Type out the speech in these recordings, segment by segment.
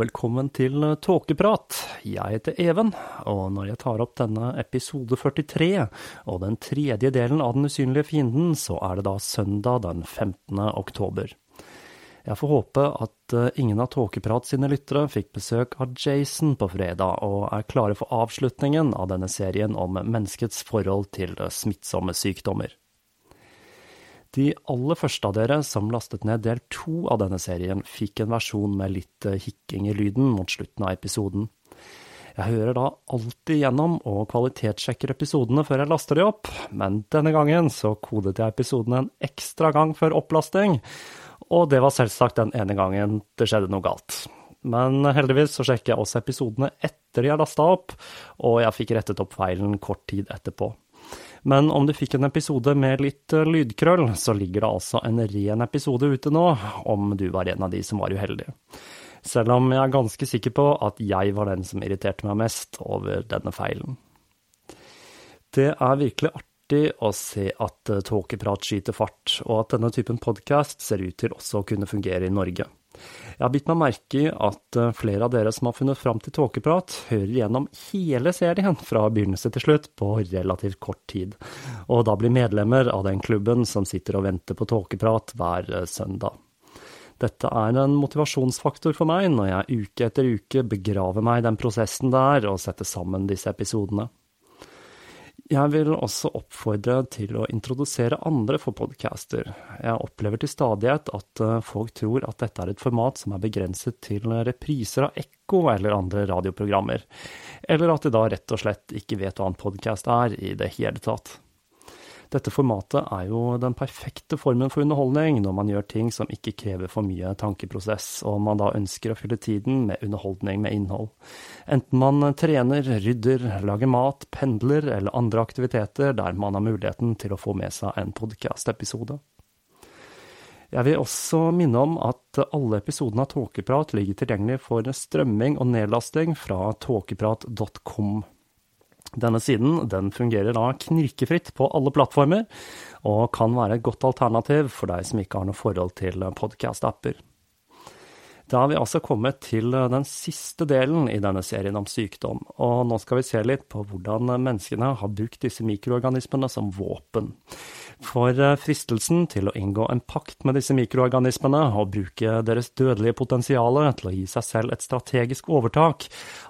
velkommen til Tåkeprat. Jeg heter Even, og når jeg tar opp denne episode 43 og den tredje delen av Den usynlige fienden, så er det da søndag den 15. oktober. Jeg får håpe at eh, ingen av Tåkeprat sine lyttere fikk besøk av Jason på fredag, og er klare for avslutningen av denne serien om menneskets forhold til smittsomme sykdommer. De aller første av dere som lastet ned del to av denne serien, fikk en versjon med litt eh, hikking i lyden mot slutten av episoden. Jeg hører da alltid gjennom og kvalitetssjekker episodene før jeg laster de opp, men denne gangen så kodet jeg episoden en ekstra gang før opplasting, og det var selvsagt den ene gangen det skjedde noe galt. Men heldigvis så sjekker jeg også episodene etter de er lasta opp, og jeg fikk rettet opp feilen kort tid etterpå. Men om du fikk en episode med litt eh, lydkrøll, så ligger det altså en ren episode ute nå, om du var en av de som var uheldige. Selv om jeg er ganske sikker på at jeg var den som irriterte meg mest over denne feilen. Det er virkelig artig å se at eh, Tåkeprat skyter fart, og at denne typen podkast ser ut til også å kunne fungere i Norge. Jeg har bitt meg merke i at eh, flere av dere som har funnet fram til Tåkeprat, hører gjennom hele serien fra begynnelse til slutt på relativt kort tid, og da blir medlemmer av den klubben som sitter og venter på Tåkeprat hver eh, søndag. Dette er en motivasjonsfaktor for meg når jeg uke etter uke begraver meg i den prosessen det er å sette sammen disse episodene. Jeg vil også oppfordre til å introdusere andre for podcaster. Jeg opplever til stadighet at eh, folk tror at dette er et format som er begrenset til repriser av Ekko eller andre radioprogrammer, eller at de da rett og slett ikke vet hva en podkast er i det hele tatt. Dette formatet er jo den perfekte formen for underholdning når man gjør ting som ikke krever for mye tankeprosess, og man da ønsker å fylle tiden med underholdning med innhold. Enten man trener, rydder, lager mat, pendler eller andre aktiviteter der man har muligheten til å få med seg en podkast-episode. Jeg vil også minne om at alle episodene av Tåkeprat ligger tilgjengelig for strømming og nedlasting fra tåkeprat.com. Denne siden den fungerer da knirkefritt på alle plattformer, og kan være et godt alternativ for deg som ikke har noe forhold til podkast-apper. Da har vi altså kommet til den siste delen i denne serien om sykdom, og nå skal vi se litt på hvordan menneskene har brukt disse mikroorganismene som våpen. For eh, fristelsen til å inngå en pakt med disse mikroorganismene og bruke deres dødelige potensial til å gi seg selv et strategisk overtak,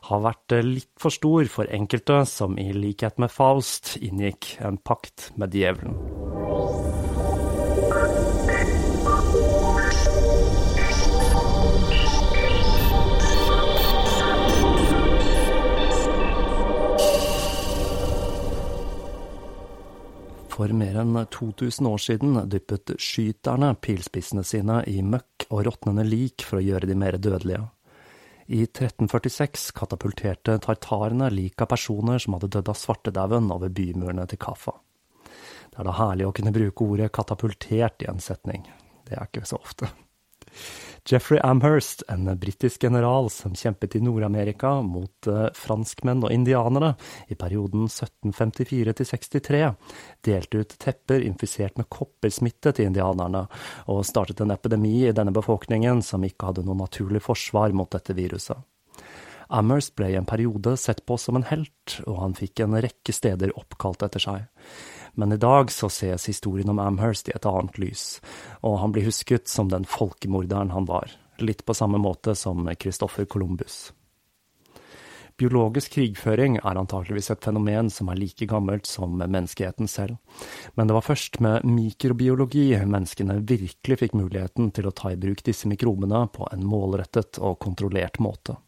har vært eh, litt for stor for enkelte som i likhet med Faust inngikk en pakt med djevelen. For mer enn 2000 år siden dyppet skyterne pilspissene sine i møkk og råtnende lik for å gjøre de mer dødelige. I 1346 katapulterte tartarene lik av personer som hadde dødd av svartedauden over bymurene til Kaffa. Det er da herlig å kunne bruke ordet katapultert i en setning. Det er ikke så ofte. Jeffrey Amherst, en britisk general som kjempet i Nord-Amerika mot eh, franskmenn og indianere i perioden 1754 til 63, delte ut tepper infisert med koppersmitte til indianerne, og startet en epidemi i denne befolkningen som ikke hadde noe naturlig forsvar mot dette viruset. Amherst ble i en periode sett på som en helt, og han fikk en rekke steder oppkalt etter seg men i dag så ses historien om Amherst i et annet lys, og han blir husket som den folkemorderen han var, litt på samme måte som Christoffer Columbus. Biologisk krigføring er antakeligvis et fenomen som er like gammelt som menneskeheten selv, men det var først med mikrobiologi menneskene virkelig fikk muligheten til å ta i bruk disse mikrobene på en målrettet og kontrollert måte.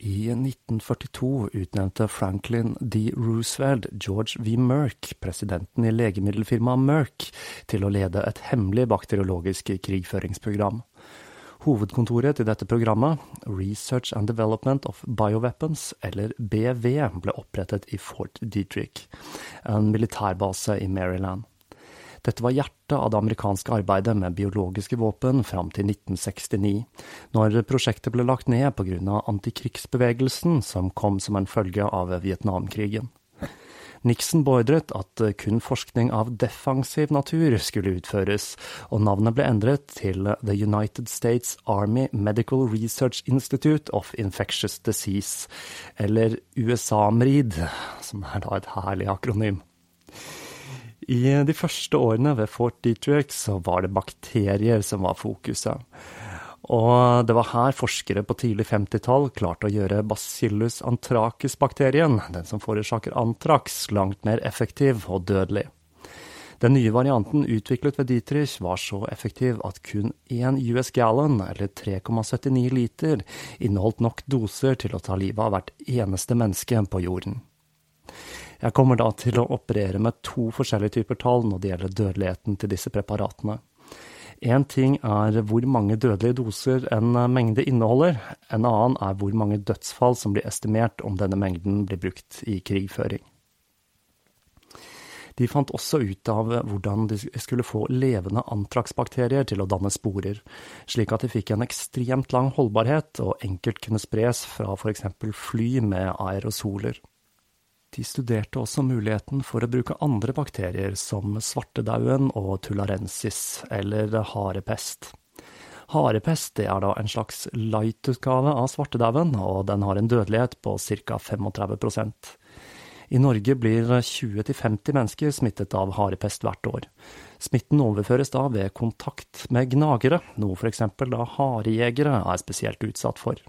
I 1942 utnevnte Franklin D. Roosevelt George V. Merck, presidenten i legemiddelfirmaet Merck, til å lede et hemmelig bakteriologisk krigføringsprogram. Hovedkontoret til dette programmet, Research and Development of Bioweapons, eller BV, ble opprettet i Fort Detrick, en militærbase i Maryland. Dette var hjertet av det amerikanske arbeidet med biologiske våpen fram til 1969, når prosjektet ble lagt ned av antikrigsbevegelsen som kom som en følge av Vietnamkrigen. Nixon beordret at kun forskning av defensiv natur skulle utføres, og navnet ble endret til The United States Army Medical Research Institute of Infectious Disease, eller USA-MRID, som er da et herlig akronym. I de første årene ved Fort Detrick så var det bakterier som var fokuset. Og det var her forskere på tidlig 50-tall klarte å gjøre Bacillus anthracis-bakterien, den som forårsaker antrax, langt mer effektiv og dødelig. Den nye varianten utviklet ved Dietrich var så effektiv at kun én US gallon, eller 3,79 liter, inneholdt nok doser til å ta livet av hvert eneste menneske på jorden. Jeg kommer da til å operere med to forskjellige typer tall når det gjelder dødeligheten til disse preparatene. Én ting er hvor mange dødelige doser en mengde inneholder, en annen er hvor mange dødsfall som blir estimert om denne mengden blir brukt i krigføring. De fant også ut av hvordan de skulle få levende antraksbakterier til å danne sporer, slik at de fikk en ekstremt lang holdbarhet og enkelt kunne spres fra f.eks. fly med aerosoler. De studerte også muligheten for å bruke andre bakterier, som svartedauden og tularensis, eller harepest. Harepest er da en slags light-utgave av svartedauden, og den har en dødelighet på ca. 35% I Norge blir 20-50 mennesker smittet av harepest hvert år. Smitten overføres da ved kontakt med gnagere, noe f.eks. da harejegere er spesielt utsatt for.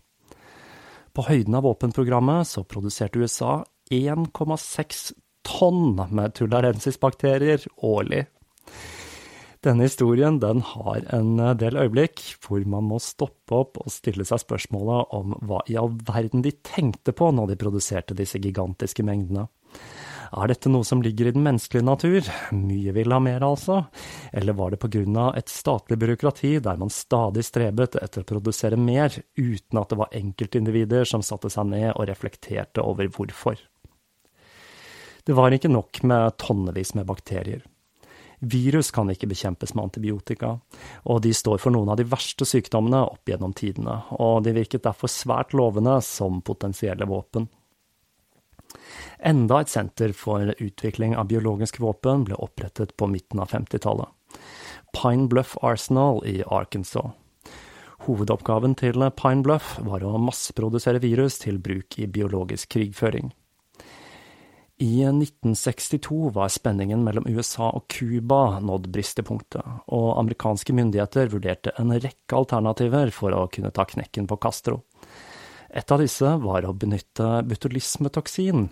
På høyden av våpenprogrammet så produserte USA 1,6 tonn med tullarensis-bakterier årlig. Denne historien den har en del øyeblikk hvor man må stoppe opp og stille seg spørsmålet om hva i all verden de tenkte på når de produserte disse gigantiske mengdene. Er dette noe som ligger i den menneskelige natur? Mye vil ha mer, altså? Eller var det av et statlig byråkrati der man stadig strebet etter å produsere mer, uten at det var enkeltindivider som satte seg ned og reflekterte over hvorfor? Det var ikke nok med tonnevis med bakterier. Virus kan ikke bekjempes med antibiotika, og de står for noen av de verste sykdommene opp gjennom tidene, og de virket derfor svært lovende som potensielle våpen. Enda et senter for utvikling av biologiske våpen ble opprettet på midten av 50-tallet. Pine Bluff Arsenal i Arkansas. Hovedoppgaven til Pine Bluff var å masseprodusere virus til bruk i biologisk krigføring. I 1962 var spenningen mellom USA og Cuba nådd bristepunktet, og amerikanske myndigheter vurderte en rekke alternativer for å kunne ta knekken på Castro. Et av disse var å benytte butulismetoksin.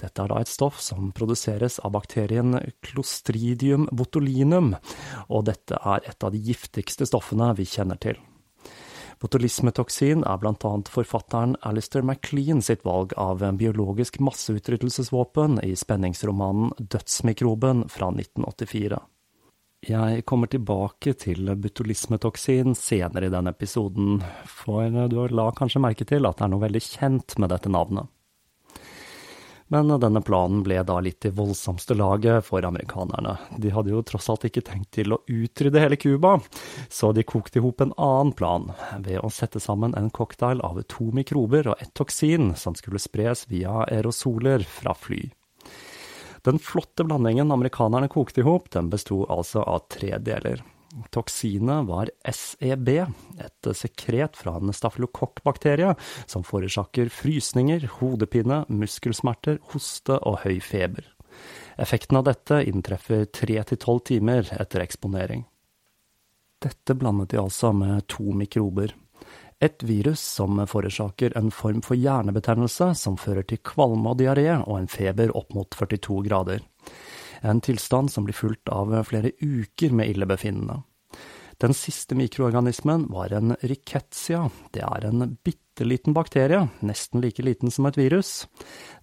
Dette er da et stoff som produseres av bakterien Clostridium botulinum, og dette er et av de giftigste stoffene vi kjenner til. Botulismetoksin er annet forfatteren Alistair MacLean sitt valg av en biologisk masseutryddelsesvåpen i spenningsromanen Dødsmikroben fra 1984. Jeg kommer tilbake til butulismetoksin senere i denne episoden, for du la kanskje merke til at det er noe veldig kjent med dette navnet. Men denne planen ble da litt i voldsomste laget for amerikanerne. De hadde jo tross alt ikke tenkt til å utrydde hele Cuba, så de kokte i hop en annen plan ved å sette sammen en cocktail av to mikrober og ett toksin som skulle spres via aerosoler fra fly. Den flotte blandingen amerikanerne kokte i hop, den besto altså av tre deler. Toksinet var SEB, et sekret fra en stafylokokkbakterie som forårsaker frysninger, hodepine, muskelsmerter, hoste og høy feber. Effekten av dette inntreffer tre til tolv timer etter eksponering. Dette blandet de altså med to mikrober. Et virus som forårsaker en form for hjernebetennelse som fører til kvalme og diaré og en feber opp mot 42 grader. En tilstand som blir fulgt av flere uker med illebefinnende. Den siste mikroorganismen var en rickettsia. Det er en bitte liten bakterie, nesten like liten som et virus.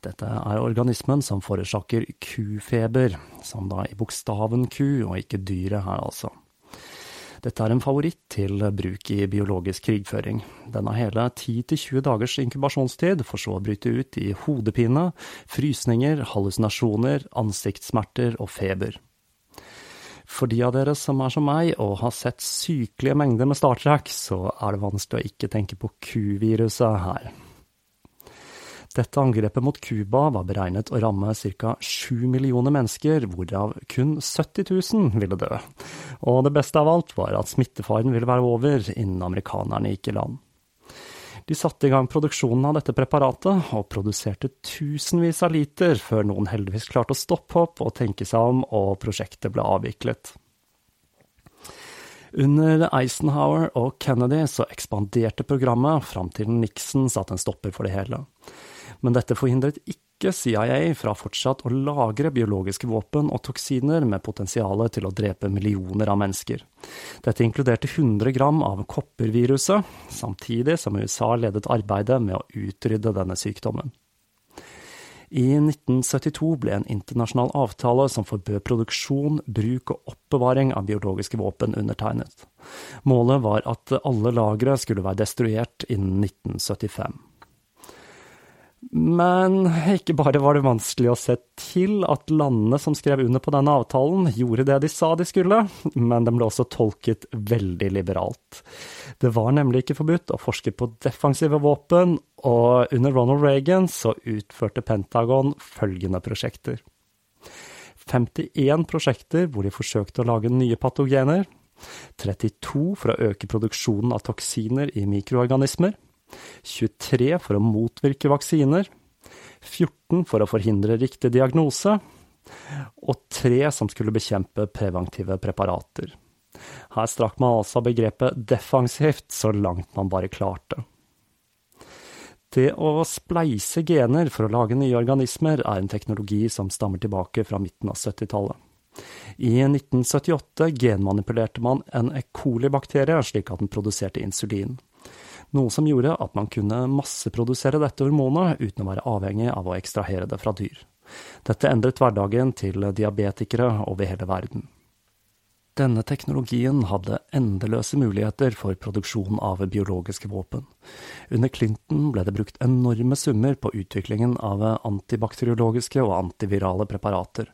Dette er organismen som forårsaker kufeber, som da i bokstaven ku, og ikke dyret her, altså. Dette er en favoritt til bruk i biologisk krigføring. Den har hele 10-20 dagers inkubasjonstid, for så å bryte ut i hodepine, frysninger, hallusinasjoner, ansiktssmerter og feber. For de av dere som er som meg og har sett sykelige mengder med Star Trek, så er det vanskelig å ikke tenke på Q-viruset her. Dette angrepet mot Cuba var beregnet å ramme ca. 7 millioner mennesker, hvorav kun 70 000 ville dø. Og det beste av alt var at smittefaren ville være over innen amerikanerne gikk i land. De satte i gang produksjonen av dette preparatet, og produserte tusenvis av liter før noen heldigvis klarte å stoppe opp og tenke seg om, og prosjektet ble avviklet. Under Eisenhower og Kennedy så ekspanderte programmet fram til Nixon satte en stopper for det hele men dette forhindret ikke CIA fra fortsatt å lagre biologiske våpen og toksiner med potensial til å drepe millioner av mennesker. Dette inkluderte 100 gram av kopperviruset, samtidig som USA ledet arbeidet med å utrydde denne sykdommen. I 1972 ble en internasjonal avtale som forbød produksjon, bruk og oppbevaring av biologiske våpen undertegnet. Målet var at alle lagre skulle være destruert innen 1975. Men ikke bare var det vanskelig å se til at landene som skrev under på denne avtalen, gjorde det de sa de skulle, men den ble også tolket veldig liberalt. Det var nemlig ikke forbudt å forske på defensive våpen, og under Ronald Reagan så utførte Pentagon følgende prosjekter. 51 prosjekter hvor de forsøkte å lage nye patogener. 32 for å øke produksjonen av toksiner i mikroorganismer. 23 for å motvirke vaksiner, 14 for å forhindre riktig diagnose, og 3 som skulle bekjempe preventive preparater. Her strakk man altså begrepet defensivt så langt man bare klarte. Det å spleise gener for å lage nye organismer er en teknologi som stammer tilbake fra midten av 70-tallet. I 1978 genmanipulerte man en E. coli-bakterie slik at den produserte insulin noe som gjorde at man kunne masseprodusere dette hormonet uten å være avhengig av å ekstrahere det fra dyr. Dette endret hverdagen til diabetikere over hele verden. Denne teknologien hadde endeløse muligheter for produksjon av biologiske våpen. Under Clinton ble det brukt enorme summer på utviklingen av antibakteriologiske og antivirale preparater,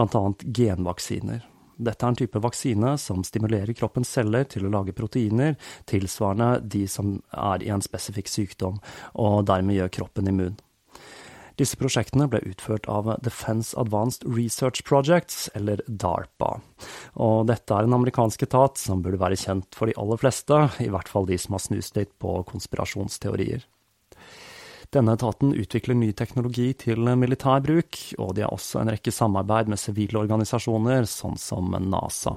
annet genvaksiner. Dette er en type vaksine som stimulerer kroppens celler til å lage proteiner tilsvarende de som er i en spesifikk sykdom, og dermed gjør kroppen immun. Disse prosjektene ble utført av Defense Advanced Research Projects, eller DARPA. Og dette er en amerikansk etat som burde være kjent for de aller fleste, i hvert fall de som har snust litt på konspirasjonsteorier. Denne etaten utvikler ny teknologi til militær bruk, og de har også en rekke samarbeid med sivile organisasjoner, sånn som NASA.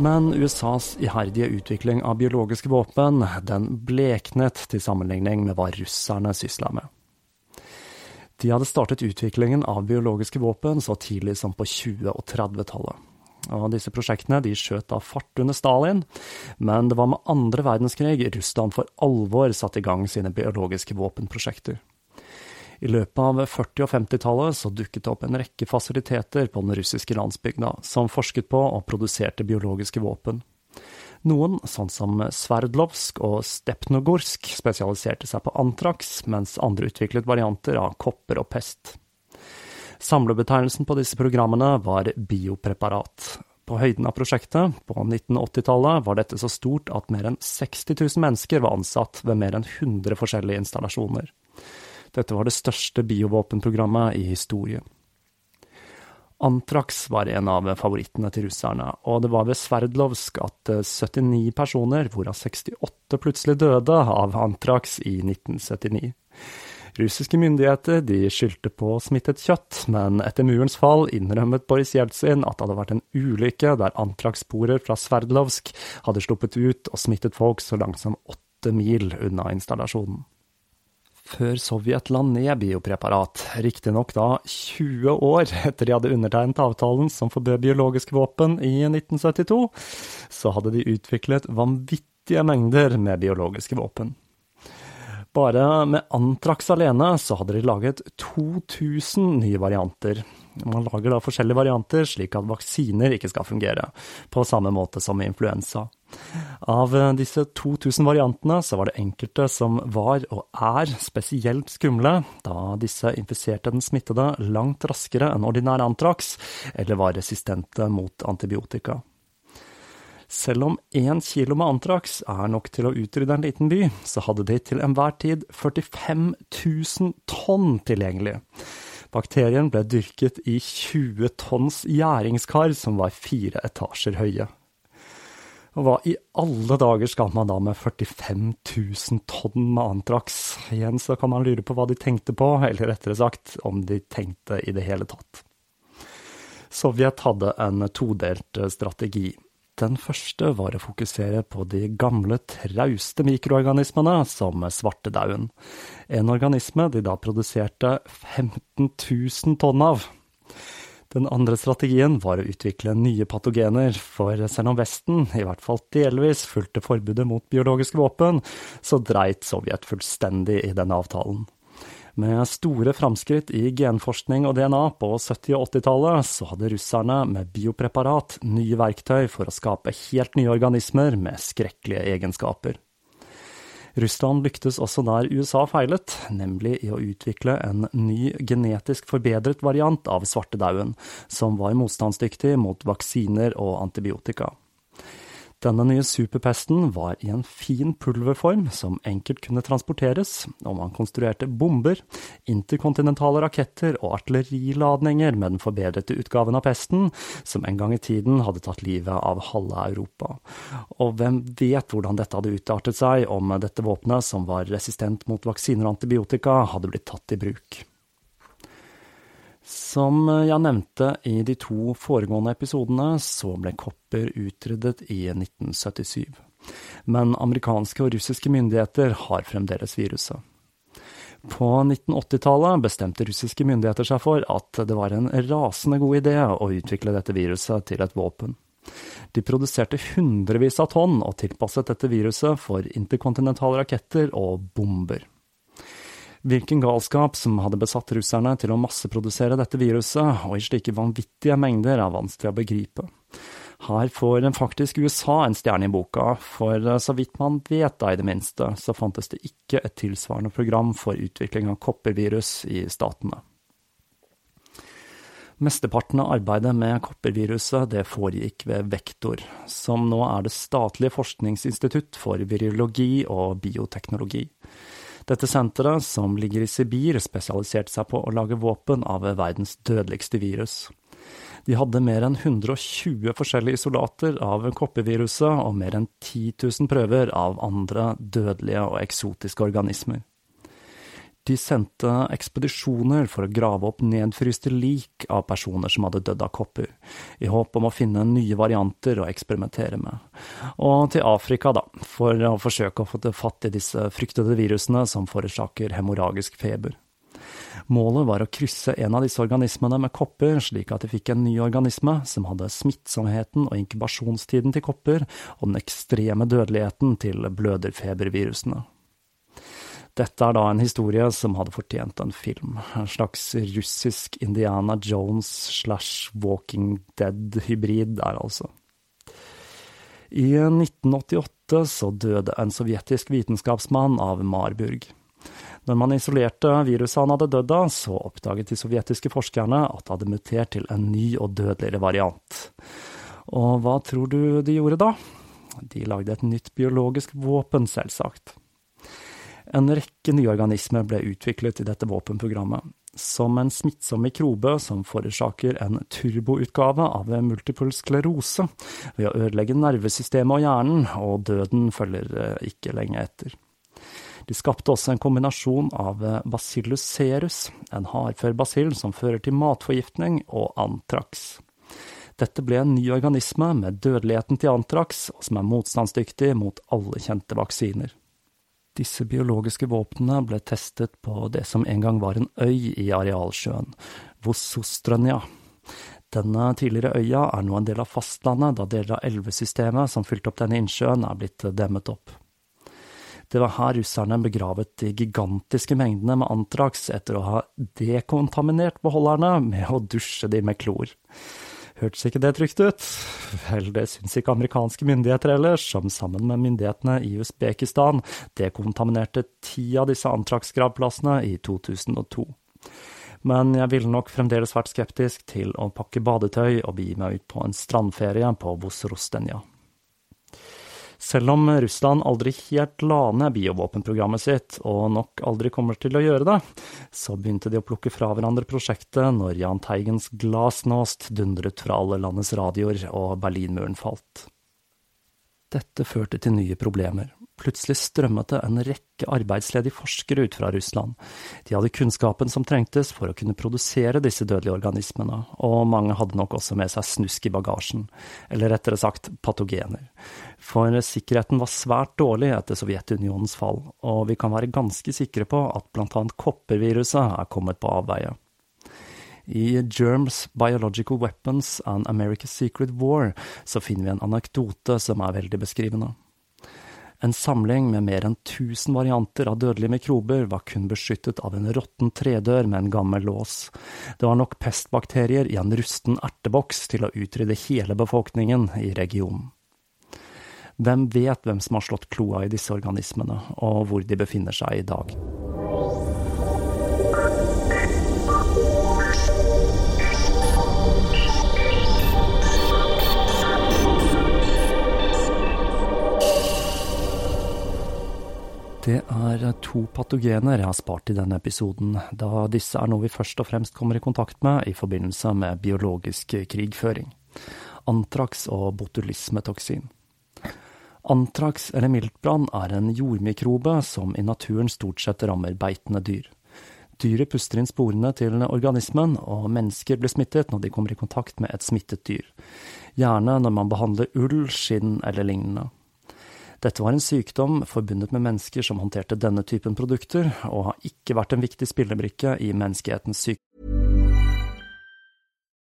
Men USAs iherdige utvikling av biologiske våpen, den bleknet til sammenligning med hva russerne sysla med. De hadde startet utviklingen av biologiske våpen så tidlig som på 20- og 30-tallet. Og disse prosjektene de skjøt av fart under Stalin, men det var med andre verdenskrig Russland for alvor satte i gang sine biologiske våpenprosjekter. I løpet av 40- og 50-tallet så dukket det opp en rekke fasiliteter på den russiske landsbygda som forsket på og produserte biologiske våpen. Noen, sånn som Sverdlovsk og Stepnogorsk, spesialiserte seg på antrax, mens andre utviklet varianter av kopper og pest. Samlebetegnelsen på disse programmene var biopreparat. På høyden av prosjektet, på 1980-tallet, var dette så stort at mer enn 60 000 mennesker var ansatt ved mer enn 100 forskjellige installasjoner. Dette var det største biovåpenprogrammet i historien. Antrax var en av favorittene til russerne, og det var ved Sverdlovsk at 79 personer, hvorav 68 plutselig døde av antrax i 1979. Russiske myndigheter de skyldte på smittet kjøtt, men etter murens fall innrømmet Boris Jeltsin at det hadde vært en ulykke der antrax-sporer fra Sverdlovsk hadde sluppet ut og smittet folk så langt som åtte mil unna installasjonen før Sovjet la ned biopreparat, riktignok da 20 år etter de hadde undertegnet avtalen som forbød biologiske våpen i 1972, så hadde de utviklet vanvittige mengder med biologiske våpen. Bare med Antrax alene så hadde de laget 2000 nye varianter. Man lager da forskjellige varianter slik at vaksiner ikke skal fungere, på samme måte som influensa. Av eh, disse 2000 variantene så var det enkelte som var, og er, spesielt skumle, da disse infiserte den smittede langt raskere enn ordinær antrax, eller var resistente mot antibiotika. Selv om én kilo med antrax er nok til å utrydde en liten by, så hadde de til enhver tid 45 000 tonn tilgjengelig. Bakterien ble dyrket i 20 tonns gjæringskar som var fire etasjer høye. Og hva i alle dager skal man da med 45 000 tonn med antrax? Igjen så kan man lure på hva de tenkte på, eller rettere sagt, om de tenkte i det hele tatt. Sovjet hadde en todelt strategi. Den første var å fokusere på de gamle, trauste mikroorganismene, som svartedauden. En organisme de da produserte 15 000 tonn av. Den andre strategien var å utvikle nye patogener, for selv om Vesten, i hvert fall delvis, fulgte forbudet mot biologiske våpen, så dreit Sovjet fullstendig i denne avtalen. Med store framskritt i genforskning og DNA på 70- og 80-tallet, så hadde russerne med biopreparat nye verktøy for å skape helt nye organismer med skrekkelige egenskaper. Russland lyktes også der USA feilet, nemlig i å utvikle en ny genetisk forbedret variant av svartedauden, som var motstandsdyktig mot vaksiner og antibiotika. Denne nye superpesten var i en fin pulverform som enkelt kunne transporteres, og man konstruerte bomber, interkontinentale raketter og artilleriladninger med den forbedrete utgaven av pesten, som en gang i tiden hadde tatt livet av halve Europa. Og hvem vet hvordan dette hadde utartet seg om dette våpenet, som var resistent mot vaksiner og antibiotika, hadde blitt tatt i bruk. Som jeg nevnte i de to foregående episodene, så ble kopper utryddet i 1977. Men amerikanske og russiske myndigheter har fremdeles viruset. På 1980-tallet bestemte russiske myndigheter seg for at det var en rasende god idé å utvikle dette viruset til et våpen. De produserte hundrevis av tonn og tilpasset dette viruset for interkontinentale raketter og bomber. Hvilken galskap som hadde besatt russerne til å masseprodusere dette viruset, og i slike vanvittige mengder, er vanskelig å begripe. Her får faktisk USA en stjerne i boka, for så vidt man vet da i det minste, så fantes det ikke et tilsvarende program for utvikling av koppervirus i statene. Mesteparten av arbeidet med kopperviruset det foregikk ved Vektor, som nå er det statlige forskningsinstitutt for virologi og bioteknologi. Dette senteret, som ligger i Sibir, spesialiserte seg på å lage våpen av verdens dødeligste virus. De hadde mer enn 120 forskjellige isolater av koppeviruset og mer enn 10 000 prøver av andre dødelige og eksotiske organismer. De sendte ekspedisjoner for å grave opp nedfryste lik av personer som hadde dødd av kopper, i håp om å finne nye varianter å eksperimentere med. Og til Afrika, da, for å forsøke å få til fatt i disse fryktede virusene som forårsaker hemorragisk feber. Målet var å krysse en av disse organismene med kopper, slik at de fikk en ny organisme som hadde smittsomheten og inkubasjonstiden til kopper, og den ekstreme dødeligheten til bløderfebervirusene. Dette er da en historie som hadde fortjent en film, en slags russisk Indiana Jones slash Walking Dead-hybrid der, altså. I 1988 så døde en sovjetisk vitenskapsmann av Marburg. Når man isolerte viruset han hadde dødd av, så oppdaget de sovjetiske forskerne at det hadde mutert til en ny og dødeligere variant. Og hva tror du de gjorde da? De lagde et nytt biologisk våpen, selvsagt. En rekke nye organismer ble utviklet i dette våpenprogrammet, som en smittsom mikrobe som forårsaker en turboutgave av multiple sklerose ved å ødelegge nervesystemet og hjernen, og døden følger eh, ikke lenge etter. De skapte også en kombinasjon av eh, bacillus serus, en hardfør basill som fører til matforgiftning, og antrax. Dette ble en ny organisme med dødeligheten til antrax, og som er motstandsdyktig mot alle kjente vaksiner. Disse biologiske våpnene ble testet på det som en gang var en øy i arealsjøen, Vossostrønja. Denne tidligere øya er nå en del av fastlandet, da deler av elvesystemet som fylte opp denne innsjøen, er blitt demmet opp. Det var her russerne begravet de gigantiske mengdene med antrax etter å ha dekontaminert beholderne med å dusje de med klor. Hørtes ikke det trygt ut? Vel, det syns ikke amerikanske myndigheter ellers, som sammen med myndighetene i Usbekistan dekontaminerte ti av disse antrax-gravplassene i 2002. Men jeg ville nok fremdeles vært skeptisk til å pakke badetøy og begi meg ut på en strandferie på Vosrostenja. Selv om Russland aldri helt la ned biovåpenprogrammet sitt, og nok aldri kommer til å gjøre det, så begynte de å plukke fra hverandre prosjektet når Jahn Teigens glasnost dundret fra alle landets radioer og Berlinmuren falt. Dette førte til nye problemer. Plutselig strømmet det en rekke arbeidsledige forskere ut fra Russland. De hadde kunnskapen som trengtes for å kunne produsere disse dødelige organismene, og mange hadde nok også med seg snusk i bagasjen, eller rettere sagt patogener. For sikkerheten var svært dårlig etter Sovjetunionens fall, og vi kan være ganske sikre på at annet kopperviruset er kommet på avveie. I Germs Biological Weapons and America's Secret War så finner vi en anekdote som er veldig beskrivende. En samling med mer enn 1000 varianter av dødelige mikrober var kun beskyttet av en råtten tredør med en gammel lås. Det var nok pestbakterier i en rusten erteboks til å utrydde hele befolkningen i regionen. Hvem vet hvem som har slått kloa i disse organismene, og hvor de befinner seg i dag? Det er to patogener jeg har spart i denne episoden, da disse er noe vi først og fremst kommer i kontakt med i forbindelse med biologisk krigføring. Antrax og botulismetoksin. Antrax eller miltbrann er en jordmikrobe som i naturen stort sett rammer beitende dyr. Dyret puster inn sporene til organismen, og mennesker blir smittet når de kommer i kontakt med et smittet dyr. Gjerne når man behandler ull, skinn eller lignende. Dette var en sykdom forbundet med mennesker som håndterte denne typen produkter, og har ikke vært en viktig spillebrikke i menneskehetens sykdom.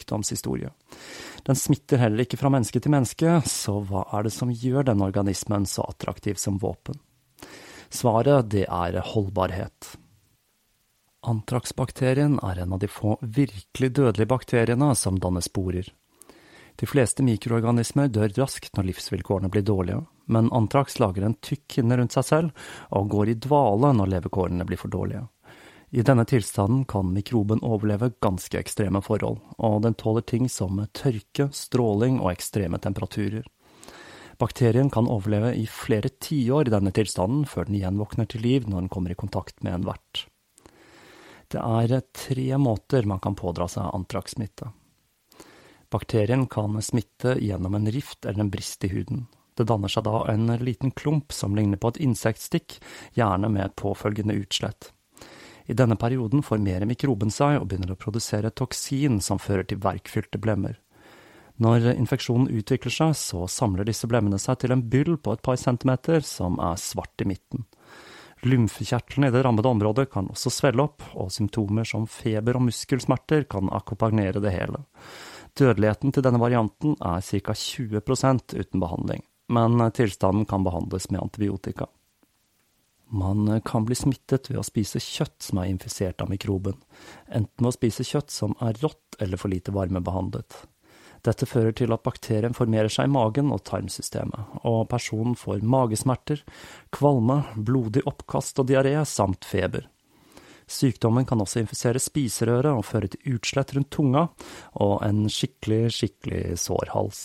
Sykdomshistorie. Den smitter heller ikke fra menneske til menneske, så hva er det som gjør denne organismen så attraktiv som våpen? Svaret, det er holdbarhet. Antraksbakterien er en av de få virkelig dødelige bakteriene som danner sporer. De fleste mikroorganismer dør raskt når livsvilkårene blir dårlige, men antraks lager en tykk hinne rundt seg selv og går i dvale når levekårene blir for dårlige. I denne tilstanden kan mikroben overleve ganske ekstreme forhold, og den tåler ting som tørke, stråling og ekstreme temperaturer. Bakterien kan overleve i flere tiår i denne tilstanden før den igjen våkner til liv når den kommer i kontakt med en vert. Det er tre måter man kan pådra seg antrakssmitte. Bakterien kan smitte gjennom en rift eller en brist i huden. Det danner seg da en liten klump som ligner på et insektstikk, gjerne med påfølgende utslett. I denne perioden formerer mikroben seg og begynner å produsere toksin som fører til verkfylte blemmer. Når infeksjonen utvikler seg, så samler disse blemmene seg til en byll på et par centimeter som er svart i midten. Lymfekjertlene i det rammede området kan også svelle opp, og symptomer som feber og muskelsmerter kan akkompagnere det hele. Dødeligheten til denne varianten er ca. 20% uten behandling, men tilstanden kan behandles med antibiotika. Man kan bli smittet ved å spise kjøtt som er infisert av mikroben, enten ved å spise kjøtt som er rått eller for lite varmebehandlet. Dette fører til at bakterien formerer seg i magen og tarmsystemet, og personen får magesmerter, kvalme, blodig oppkast og diaré samt feber. Sykdommen kan også infisere spiserøret og føre til utslett rundt tunga og en skikkelig, skikkelig sår hals.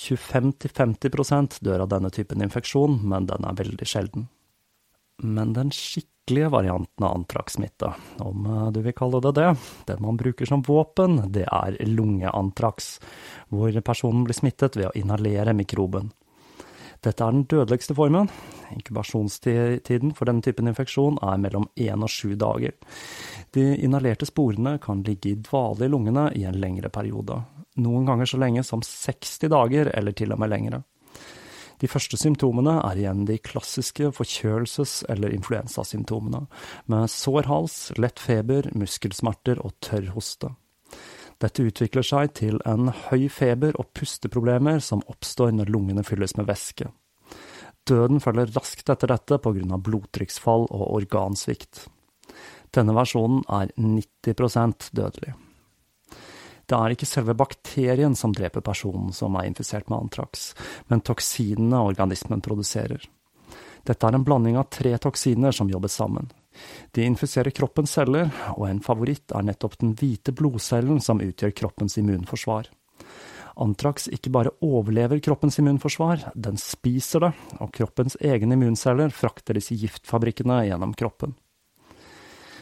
25–50% dør av denne typen infeksjon, men den er veldig sjelden. Men den skikkelige varianten av antrakssmitte, om eh, du vil kalle det det, den man bruker som våpen, det er lungeantraks, hvor personen blir smittet ved å inhalere mikroben. Dette er den dødeligste formen. Inkubasjonstiden for denne typen infeksjon er mellom én og sju dager. De inhalerte sporene kan ligge i dvale i lungene i en lengre periode, noen ganger så lenge som 60 dager eller til og med lengre. De første symptomene er igjen de klassiske forkjølelses- eller influensasymptomene, med sår hals, lett feber, muskelsmerter og tørr hoste. Dette utvikler seg til en høy feber og pusteproblemer som oppstår når lungene fylles med væske. Døden følger raskt etter dette av blodtrykksfall og organsvikt. Denne versjonen er 90% dødelig. Det er ikke selve bakterien som dreper personen som er infisert med antrax, men toksinene organismen produserer. Dette er en blanding av tre toksiner som jobber sammen. De infiserer kroppens celler, og en favoritt er nettopp den hvite blodcellen som utgjør kroppens immunforsvar. Antrax ikke bare overlever kroppens immunforsvar, den spiser det, og kroppens egne immunceller frakter disse giftfabrikkene gjennom kroppen.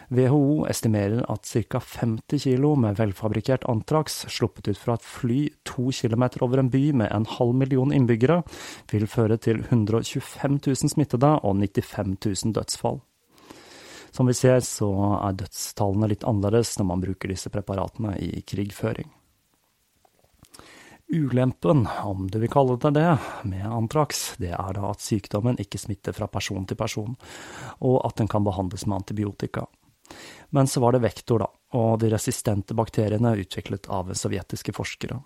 WHO estimerer at ca. 50 kilo med velfabrikkert antrax sluppet ut fra et fly to kilometer over en by med en halv million innbyggere, vil føre til 125 000 smittede og 95 000 dødsfall. Som vi ser, så er dødstallene litt annerledes når man bruker disse preparatene i krigføring. Ulempen, om du vil kalle det det, med antrax, det er da at sykdommen ikke smitter fra person til person, og at den kan behandles med antibiotika. Men så var det vektor, da, og de resistente bakteriene utviklet av sovjetiske forskere.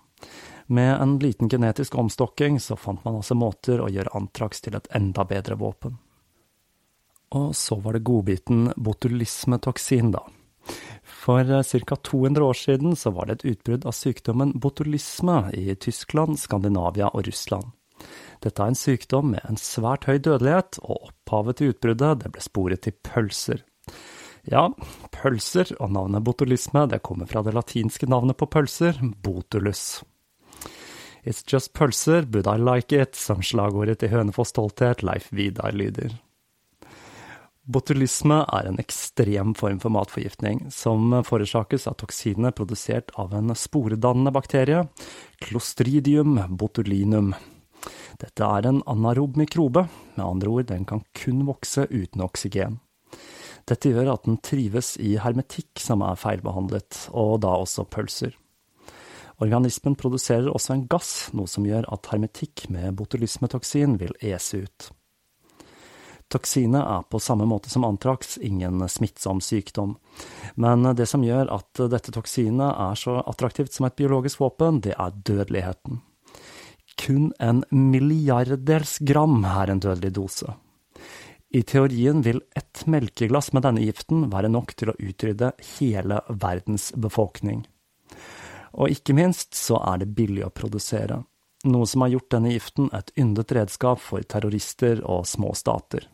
Med en liten genetisk omstokking så fant man altså måter å gjøre antrax til et enda bedre våpen. Og så var det godbiten botulismetoksin, da. For ca. 200 år siden så var det et utbrudd av sykdommen botulisme i Tyskland, Skandinavia og Russland. Dette er en sykdom med en svært høy dødelighet, og opphavet til utbruddet det ble sporet til pølser. Ja, pølser og navnet botulisme det kommer fra det latinske navnet på pølser, botulus. It's just pølser, but I like it, som slagordet til Hønefoss stolthet Leif Vidar lyder. Botulisme er en ekstrem form for matforgiftning, som forårsakes av toksinene produsert av en sporedannende bakterie, Clostridium botulinum. Dette er en anarob mikrobe, med andre ord, den kan kun vokse uten oksygen. Dette gjør at den trives i hermetikk som er feilbehandlet, og da også pølser. Organismen produserer også en gass, noe som gjør at hermetikk med botulismetoksin vil ese ut. Toksinet er på samme måte som antrax ingen smittsom sykdom, men det som gjør at dette toksinet er så attraktivt som et biologisk våpen, det er dødeligheten. Kun en milliardels gram er en dødelig dose. I teorien vil ett melkeglass med denne giften være nok til å utrydde hele verdens befolkning. Og ikke minst så er det billig å produsere, noe som har gjort denne giften et yndet redskap for terrorister og små stater.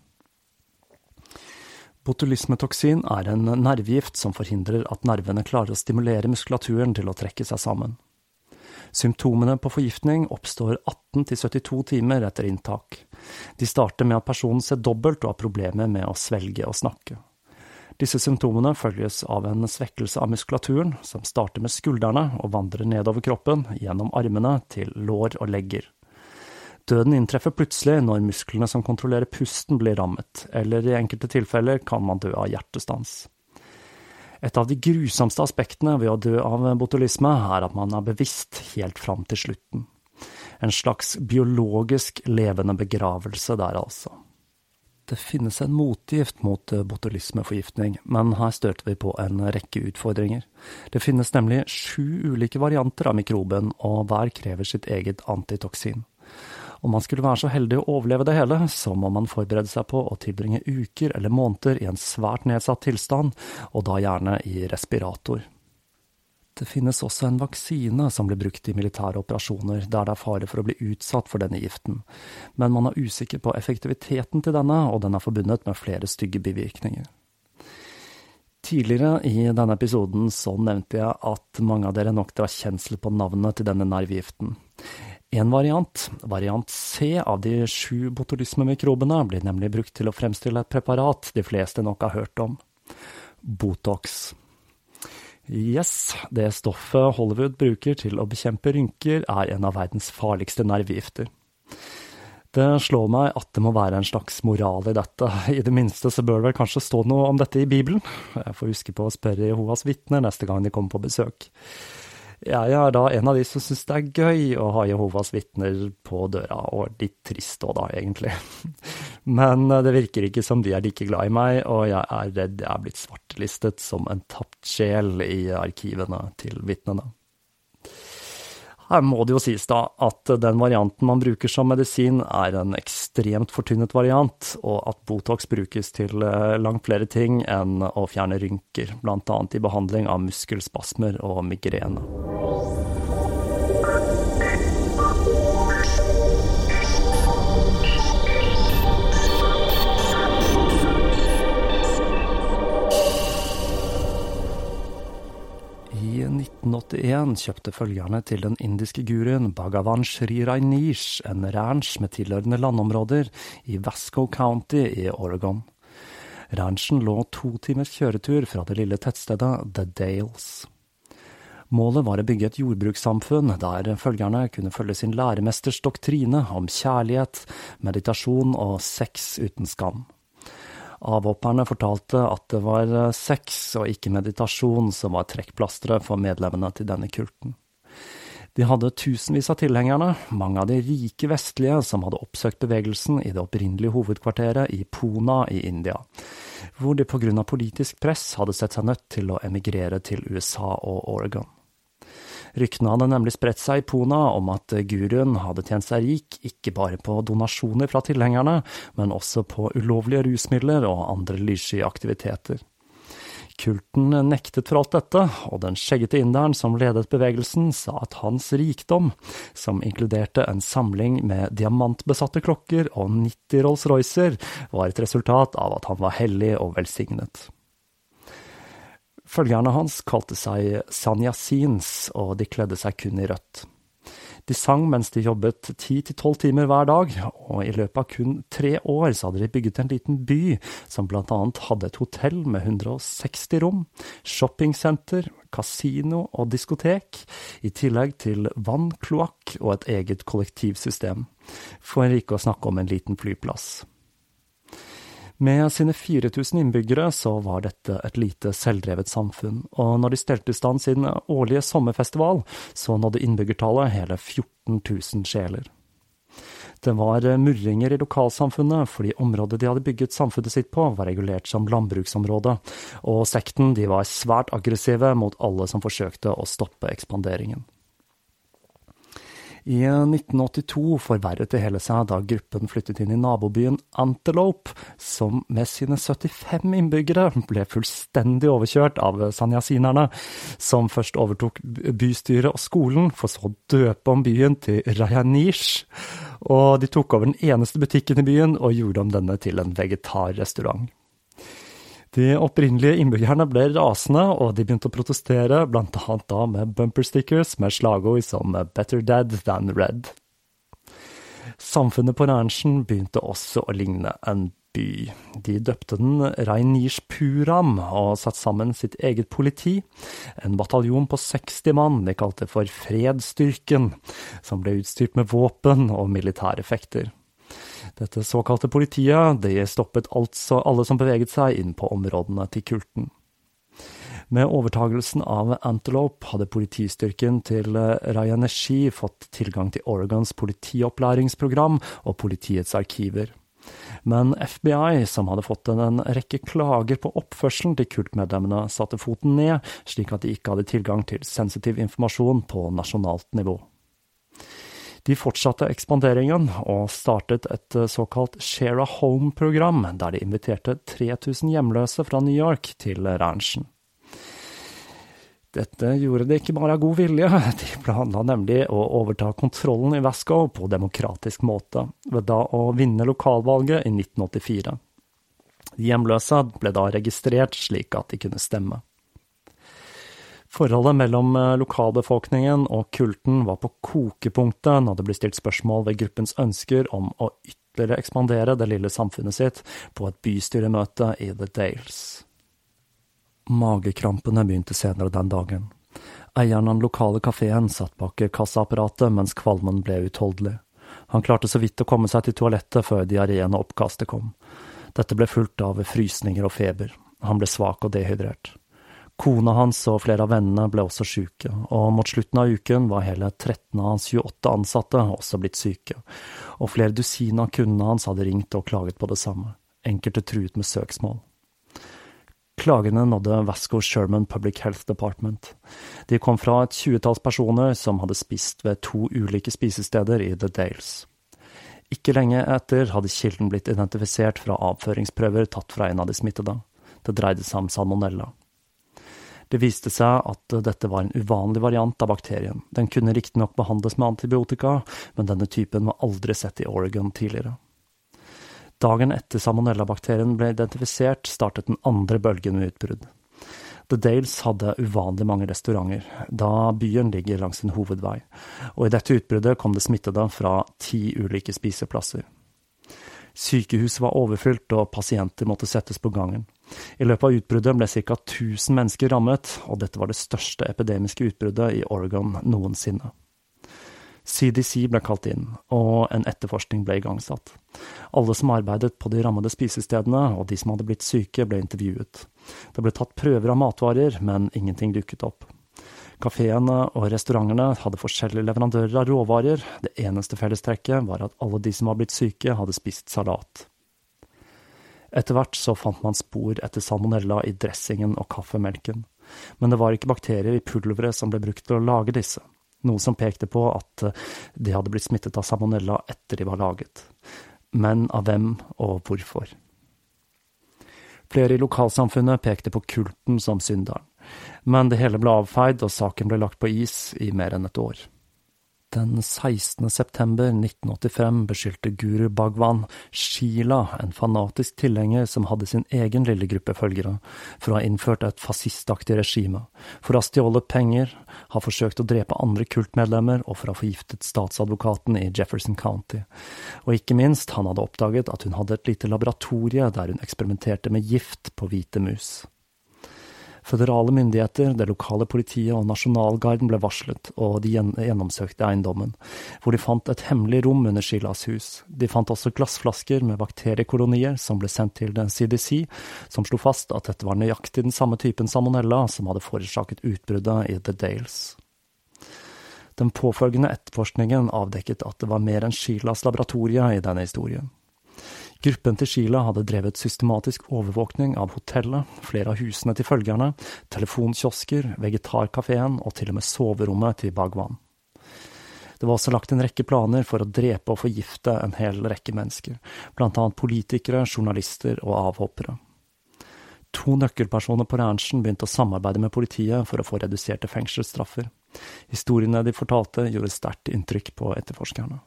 Botulismetoksin er en nervegift som forhindrer at nervene klarer å stimulere muskulaturen til å trekke seg sammen. Symptomene på forgiftning oppstår 18–72 timer etter inntak. De starter med at personen ser dobbelt og har problemer med å svelge og snakke. Disse symptomene følges av en svekkelse av muskulaturen, som starter med skuldrene og vandrer nedover kroppen, gjennom armene til lår og legger. Døden inntreffer plutselig når musklene som kontrollerer pusten blir rammet, eller i enkelte tilfeller kan man dø av hjertestans. Et av de grusomste aspektene ved å dø av botulisme er at man er bevisst helt fram til slutten. En slags biologisk levende begravelse der, altså. Det finnes en motgift mot botulismeforgiftning, men her støter vi på en rekke utfordringer. Det finnes nemlig sju ulike varianter av mikroben, og hver krever sitt eget antitoksin. Om man skulle være så heldig å overleve det hele, så må man forberede seg på å tilbringe uker eller måneder i en svært nedsatt tilstand, og da gjerne i respirator. Det finnes også en vaksine som blir brukt i militære operasjoner der det er fare for å bli utsatt for denne giften, men man er usikker på effektiviteten til denne, og den er forbundet med flere stygge bivirkninger. Tidligere i denne episoden så nevnte jeg at mange av dere nok drar kjensel på navnet til denne nervegiften. En variant, variant C av de sju botulismemikrobene, blir nemlig brukt til å fremstille et preparat de fleste nok har hørt om. Botox. Yes, det stoffet Hollywood bruker til å bekjempe rynker, er en av verdens farligste nervegifter. Det slår meg at det må være en slags moral i dette, i det minste så bør det vel kanskje stå noe om dette i Bibelen. Jeg får huske på å spørre Jehovas vitner neste gang de kommer på besøk. Jeg er da en av de som syns det er gøy å ha Jehovas vitner på døra, og litt trist òg da, egentlig. Men eh, det virker ikke som de er like glad i meg, og jeg er redd jeg er blitt svartelistet som en tapt sjel i arkivene til vitnene. Her må det jo sies da at den varianten man bruker som medisin er en ekstremt fortynnet variant, og at Botox brukes til eh, langt flere ting enn å fjerne rynker, annet i behandling av muskelspasmer og migrene. 1981 kjøpte følgerne til den indiske guruen Bhagavan Shri Rainish en ranch med tilhørende landområder i Vasco County i Oregon. Ranchen lå to timers kjøretur fra det lille tettstedet The Dales. Målet var å bygge et jordbrukssamfunn der følgerne kunne følge sin læremesters doktrine om kjærlighet, meditasjon og sex uten skam. Avhopperne fortalte at det var eh, sex og ikke meditasjon som var trekkplasteret for medlemmene til denne kulten. De hadde tusenvis av tilhengerne, mange av de rike vestlige som hadde oppsøkt bevegelsen i det opprinnelige hovedkvarteret i Pona i India, hvor de av politisk press hadde sett seg nødt til å emigrere til USA og Oregon. Ryktene hadde nemlig spredt seg i Pona om at guruen hadde tjent seg rik ikke bare på donasjoner fra tilhengerne, men også på ulovlige rusmidler og andre lyssky aktiviteter. Kulten nektet for alt dette, og den skjeggete inderen som ledet bevegelsen, sa at hans rikdom, som inkluderte en samling med diamantbesatte klokker og 90 Rolls-Roycer, var et resultat av at han var hellig og velsignet. Følgerne hans kalte seg sanyasins, og de kledde seg kun i rødt. De sang mens de jobbet ti til tolv timer hver dag, og i løpet av kun tre år så hadde de bygget en liten by som blant annet hadde et hotell med 160 rom, shoppingsenter, kasino og diskotek, i tillegg til vann, kloakk og et eget kollektivsystem, for ikke å snakke om en liten flyplass. Med sine 4000 innbyggere så var dette et lite selvdrevet samfunn, og når de stelte i stand sin årlige sommerfestival, så nådde innbyggertallet hele 14 000 sjeler. Det var murringer i lokalsamfunnet, fordi området de hadde bygget samfunnet sitt på, var regulert som landbruksområde, og sekten de var svært aggressive mot alle som forsøkte å stoppe ekspanderingen. I 1982 forverret det hele seg da gruppen flyttet inn i nabobyen Antelope, som med sine 75 innbyggere ble fullstendig overkjørt av sanyasinerne, som først overtok bystyret og skolen, for så å døpe om byen til Rayanish. Og de tok over den eneste butikken i byen og gjorde om denne til en vegetarrestaurant. De opprinnelige innbyggerne ble rasende, og de begynte å protestere, annet da med bumperstickers med slagord som 'Better dead than red'. Samfunnet på ranchen begynte også å ligne en by. De døpte den Rainish Puram og satte sammen sitt eget politi, en bataljon på 60 mann de kalte for Fredsstyrken, som ble utstyrt med våpen og militære effekter. Dette såkalte politiet det stoppet altså alle som beveget seg inn på områdene til kulten. Med overtagelsen av Antelope hadde politistyrken til Rayaneshi fått tilgang til Oregons politiopplæringsprogram og politiets arkiver. Men FBI, som hadde fått en rekke klager på oppførselen til kultmedlemmene, satte foten ned, slik at de ikke hadde tilgang til sensitiv informasjon på nasjonalt nivå. De fortsatte ekspanderingen og startet et eh, såkalt Share a Home-program, der de inviterte 3000 hjemløse fra New York til ranchen. Dette gjorde de ikke bare av god vilje, de planla nemlig å overta kontrollen i Vasco på demokratisk måte, ved da å vinne lokalvalget i 1984. De hjemløse ble da registrert slik at de kunne stemme. Forholdet mellom eh, lokalbefolkningen og kulten var på kokepunktet når det ble stilt spørsmål ved gruppens ønsker om å ytterligere ekspandere det lille samfunnet sitt på et bystyremøte i The Dales. Magekrampene begynte senere den dagen. Eieren av den lokale kafeen satt bak kassaapparatet mens kvalmen ble utholdelig. Han klarte så vidt å komme seg til toalettet før diareen og oppkastet kom. Dette ble fulgt av frysninger og feber. Han ble svak og dehydrert. Kona hans og flere av vennene ble også syke, og mot slutten av uken var hele 13 av hans 28 ansatte også blitt syke, og flere dusin av kundene hans hadde ringt og klaget på det samme, enkelte truet med søksmål. Klagene nådde Vasco Sherman Public Health Department. De kom fra et tjuetalls personer som hadde spist ved to ulike spisesteder i The Dales. Ikke lenge etter hadde kilden blitt identifisert fra avføringsprøver tatt fra en av de smittede. Det dreide seg om salmonella. Det viste seg at dette var en uvanlig variant av bakterien. Den kunne riktignok behandles med antibiotika, men denne typen var aldri sett i Oregon tidligere. Dagen etter salmonellabakterien ble identifisert, startet den andre bølgen med utbrudd. The Dales hadde uvanlig mange restauranter, da byen ligger langs en hovedvei, og i dette utbruddet kom det smittede fra ti ulike spiseplasser. Sykehuset var overfylt, og pasienter måtte settes på gangen. I løpet av utbruddet ble ca. 1000 mennesker rammet, og dette var det største epidemiske utbruddet i Oregon noensinne. CDC ble kalt inn, og en etterforskning ble igangsatt. Alle som arbeidet på de rammede spisestedene, og de som hadde blitt syke, ble intervjuet. Det ble tatt prøver av matvarer, men ingenting dukket opp. Kafeene og restaurantene hadde forskjellige leverandører av råvarer, det eneste fellestrekket var at alle de som var blitt syke, hadde spist salat. Etter hvert så fant man spor etter salmonella i dressingen og kaffemelken, men det var ikke bakterier i pulveret som ble brukt til å lage disse, noe som pekte på at de hadde blitt smittet av salmonella etter de var laget. Men av hvem og hvorfor? Flere i lokalsamfunnet pekte på kulten som synderen, men det hele ble avfeid og saken ble lagt på is i mer enn et år. Den 16. september 1985 beskyldte Guru Bhagwan Sheila, en fanatisk tilhenger som hadde sin egen lille gruppe følgere, for å ha innført et fascistaktig regime, for å ha stjålet penger, ha forsøkt å drepe andre kultmedlemmer og for å ha forgiftet statsadvokaten i Jefferson County. Og ikke minst, han hadde oppdaget at hun hadde et lite laboratorie der hun eksperimenterte med gift på hvite mus. Føderale myndigheter, det lokale politiet og Nasjonalgarden ble varslet, og de gjennomsøkte eiendommen, hvor de fant et hemmelig rom under Sheilas hus. De fant også glassflasker med bakteriekolonier som ble sendt til CDC, som slo fast at dette var nøyaktig den samme typen salmonella som hadde forårsaket utbruddet i The Dales. Den påfølgende etterforskningen avdekket at det var mer enn Sheilas laboratorie i denne historien. Gruppen til Sheila hadde drevet systematisk overvåkning av hotellet, flere av husene til følgerne, telefonkiosker, vegetarkafeen og til og med soverommet til Bagwan. Det var også lagt en rekke planer for å drepe og forgifte en hel rekke mennesker, blant annet politikere, journalister og avhoppere. To nøkkelpersoner på ranchen begynte å samarbeide med politiet for å få reduserte fengselsstraffer. Historiene de fortalte, gjorde sterkt inntrykk på etterforskerne.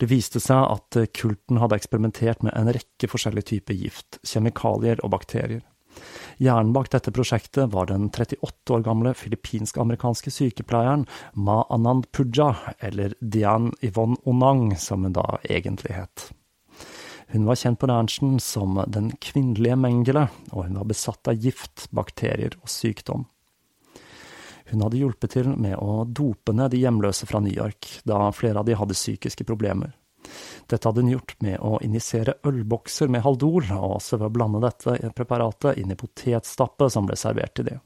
Det viste seg at kulten hadde eksperimentert med en rekke forskjellige typer gift, kjemikalier og bakterier. Hjernen bak dette prosjektet var den 38 år gamle filippinsk-amerikanske sykepleieren Ma Anand Puja, eller Dian Yvonne Onang, som hun da egentlig het. Hun var kjent på ranchen som den kvinnelige Mengele, og hun var besatt av gift, bakterier og sykdom. Hun hadde hjulpet til med å dope ned de hjemløse fra New York, da flere av de hadde psykiske problemer. Dette hadde hun gjort med å injisere ølbokser med Haldol, og også ved å blande dette preparatet inn i potetstappet som ble servert til det.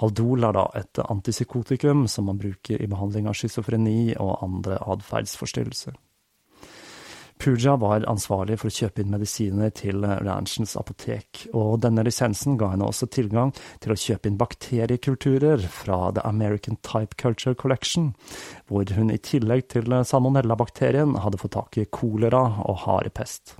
Haldol er da et antipsykotikum som man bruker i behandling av schizofreni og andre atferdsforstyrrelser. Pooja var ansvarlig for å kjøpe inn medisiner til ranchens apotek, og denne lisensen ga henne også tilgang til å kjøpe inn bakteriekulturer fra The American Type Culture Collection, hvor hun i tillegg til salmonellabakterien hadde fått tak i kolera og harepest.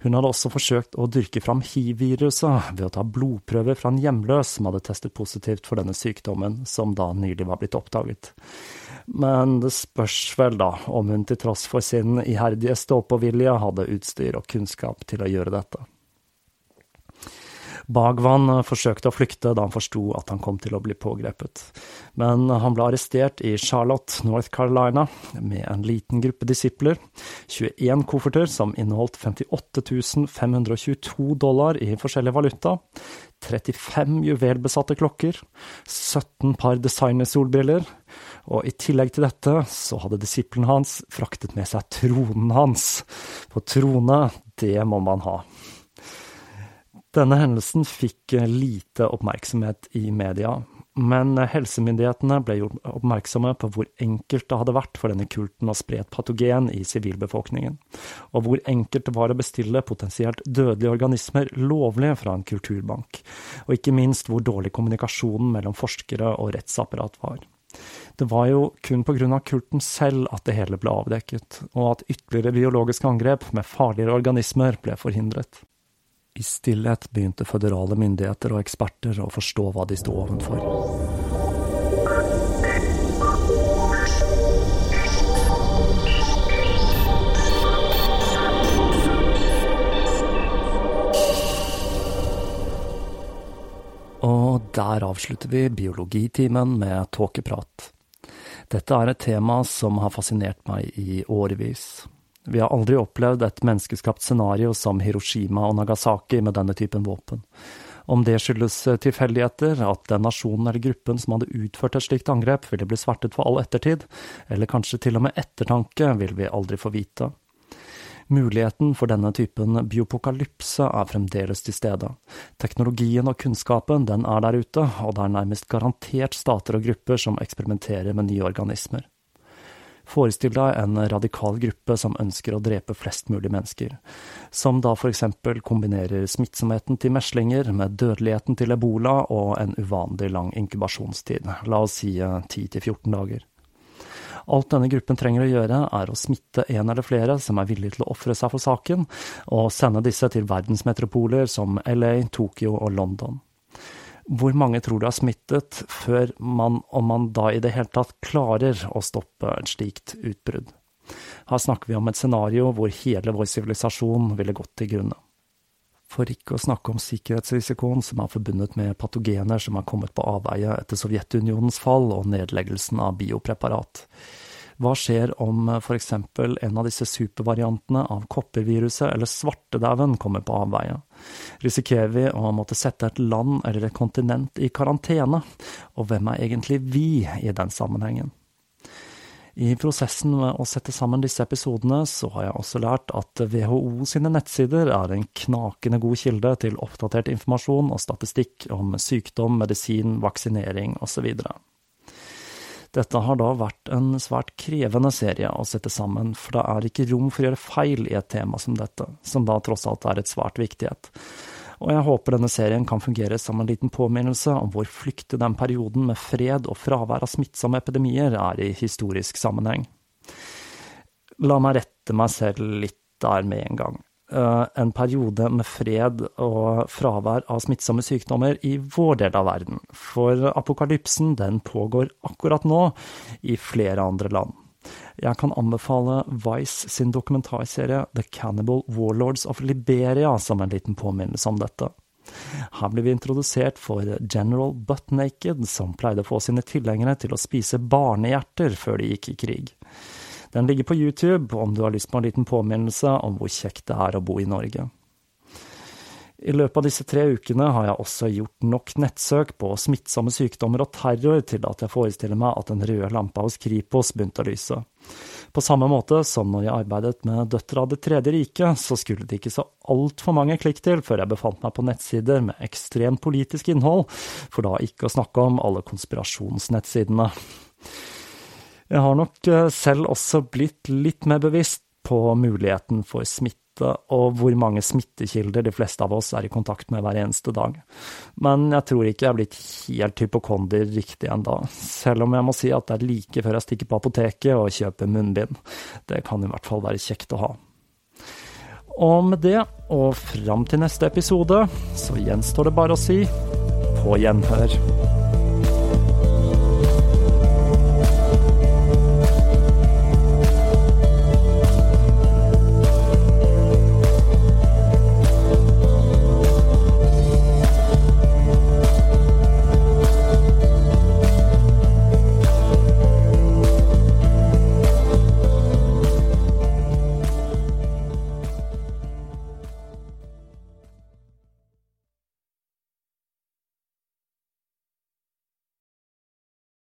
Hun hadde også forsøkt å dyrke fram hiv-viruset ved å ta blodprøver fra en hjemløs som hadde testet positivt for denne sykdommen, som da nylig var blitt oppdaget. Men det spørs vel da om hun til tross for sin iherdige stå-på-vilje hadde utstyr og kunnskap til å gjøre dette. Bagwan forsøkte å flykte da han forsto at han kom til å bli pågrepet, men han ble arrestert i Charlotte, North Carolina, med en liten gruppe disipler, 21 kofferter som inneholdt 58 522 dollar i forskjellig valuta, 35 juvelbesatte klokker, 17 par designersolbriller, og i tillegg til dette så hadde disippelen hans fraktet med seg tronen hans, for trone, det må man ha. Denne hendelsen fikk eh, lite oppmerksomhet i media, men eh, helsemyndighetene ble gjort oppmerksomme på hvor enkelt det hadde vært for denne kulten å spre et patogen i sivilbefolkningen, og hvor enkelt det var å bestille potensielt dødelige organismer lovlig fra en kulturbank, og ikke minst hvor dårlig kommunikasjonen mellom forskere og rettsapparat var. Det var jo kun av kulten selv at det hele ble avdekket, og at ytterligere biologiske angrep med farligere organismer ble forhindret. I stillhet begynte føderale myndigheter og eksperter å forstå hva de sto ovenfor. Og der avslutter vi biologitimen med tåkeprat. Dette er et tema som har fascinert meg i årevis. Vi har aldri opplevd et menneskeskapt scenario som Hiroshima og Nagasaki med denne typen våpen. Om det skyldes eh, tilfeldigheter, at den nasjonen eller gruppen som hadde utført et slikt angrep, ville bli svertet for all ettertid, eller kanskje til og med ettertanke, vil vi aldri få vite. Muligheten for denne typen biopokalypse er fremdeles til stede. Teknologien og kunnskapen den er der ute, og det er nærmest garantert stater og grupper som eksperimenterer med nye organismer. Forestill deg en radikal gruppe som ønsker å drepe flest mulig mennesker, som da eksempel kombinerer smittsomheten til meslinger med dødeligheten til ebola og en uvanlig lang inkubasjonstid, la oss si 10-14 dager. Alt denne gruppen trenger å gjøre, er å smitte en eller flere som er villige til å ofre seg for saken, og sende disse til verdensmetropoler som LA, Tokyo og London. Hvor mange tror du er smittet, før man, om man da i det hele tatt klarer å stoppe et slikt utbrudd? Her snakker vi om et scenario hvor hele vår sivilisasjon ville gått til grunne. For ikke å snakke om sikkerhetsrisikoen som er forbundet med patogener som er kommet på avveie etter Sovjetunionens fall og nedleggelsen av biopreparat. Hva skjer om for eksempel en av disse supervariantene av kopperviruset eller svartedauden kommer på avveie? Risikerer vi å måtte sette et land eller et kontinent i karantene? Og hvem er egentlig vi i den sammenhengen? I prosessen med å sette sammen disse episodene, så har jeg også lært at WHO sine nettsider er en knakende god kilde til oppdatert informasjon og statistikk om sykdom, medisin, vaksinering osv. Dette har da vært en svært krevende serie å sette sammen, for det er ikke rom for å gjøre feil i et tema som dette, som da tross alt er et svært viktig et og jeg håper denne serien kan fungere som en liten påminnelse om hvor flyktig den perioden med fred og fravær av smittsomme epidemier er i historisk sammenheng. La meg rette meg selv litt der med en gang. Eh, en periode med fred og fravær av smittsomme sykdommer i vår del av verden, for apokalypsen den pågår akkurat nå i flere andre land. Jeg kan anbefale Vice sin dokumentarserie The Cannibal Warlords of Liberia som en liten påminnelse om dette. Her blir vi introdusert for General Buttnaked, som pleide å få sine tilhengere til å spise barnehjerter før de gikk i krig. Den ligger på YouTube om du har lyst på en liten påminnelse om hvor kjekt det er å bo i Norge. I løpet av disse tre ukene har jeg også gjort nok nettsøk på smittsomme sykdommer og terror til at jeg forestiller meg at den røde lampa hos Kripos begynte å lyse. På samme måte som når jeg arbeidet med Døtre av Det tredje riket, så skulle det ikke så altfor mange klikk til før jeg befant meg på nettsider med ekstremt politisk innhold, for da ikke å snakke om alle konspirasjonsnettsidene. Jeg har nok eh, selv også blitt litt mer bevisst på muligheten for smitte og hvor mange smittekilder de fleste av oss er i kontakt med hver eneste dag. Men jeg tror ikke jeg er blitt helt hypokonder riktig ennå, selv om jeg må si at det er like før jeg stikker på apoteket og kjøper munnbind. Det kan i hvert fall være kjekt å ha. Og med det, og fram til neste episode, så gjenstår det bare å si på gjenhør.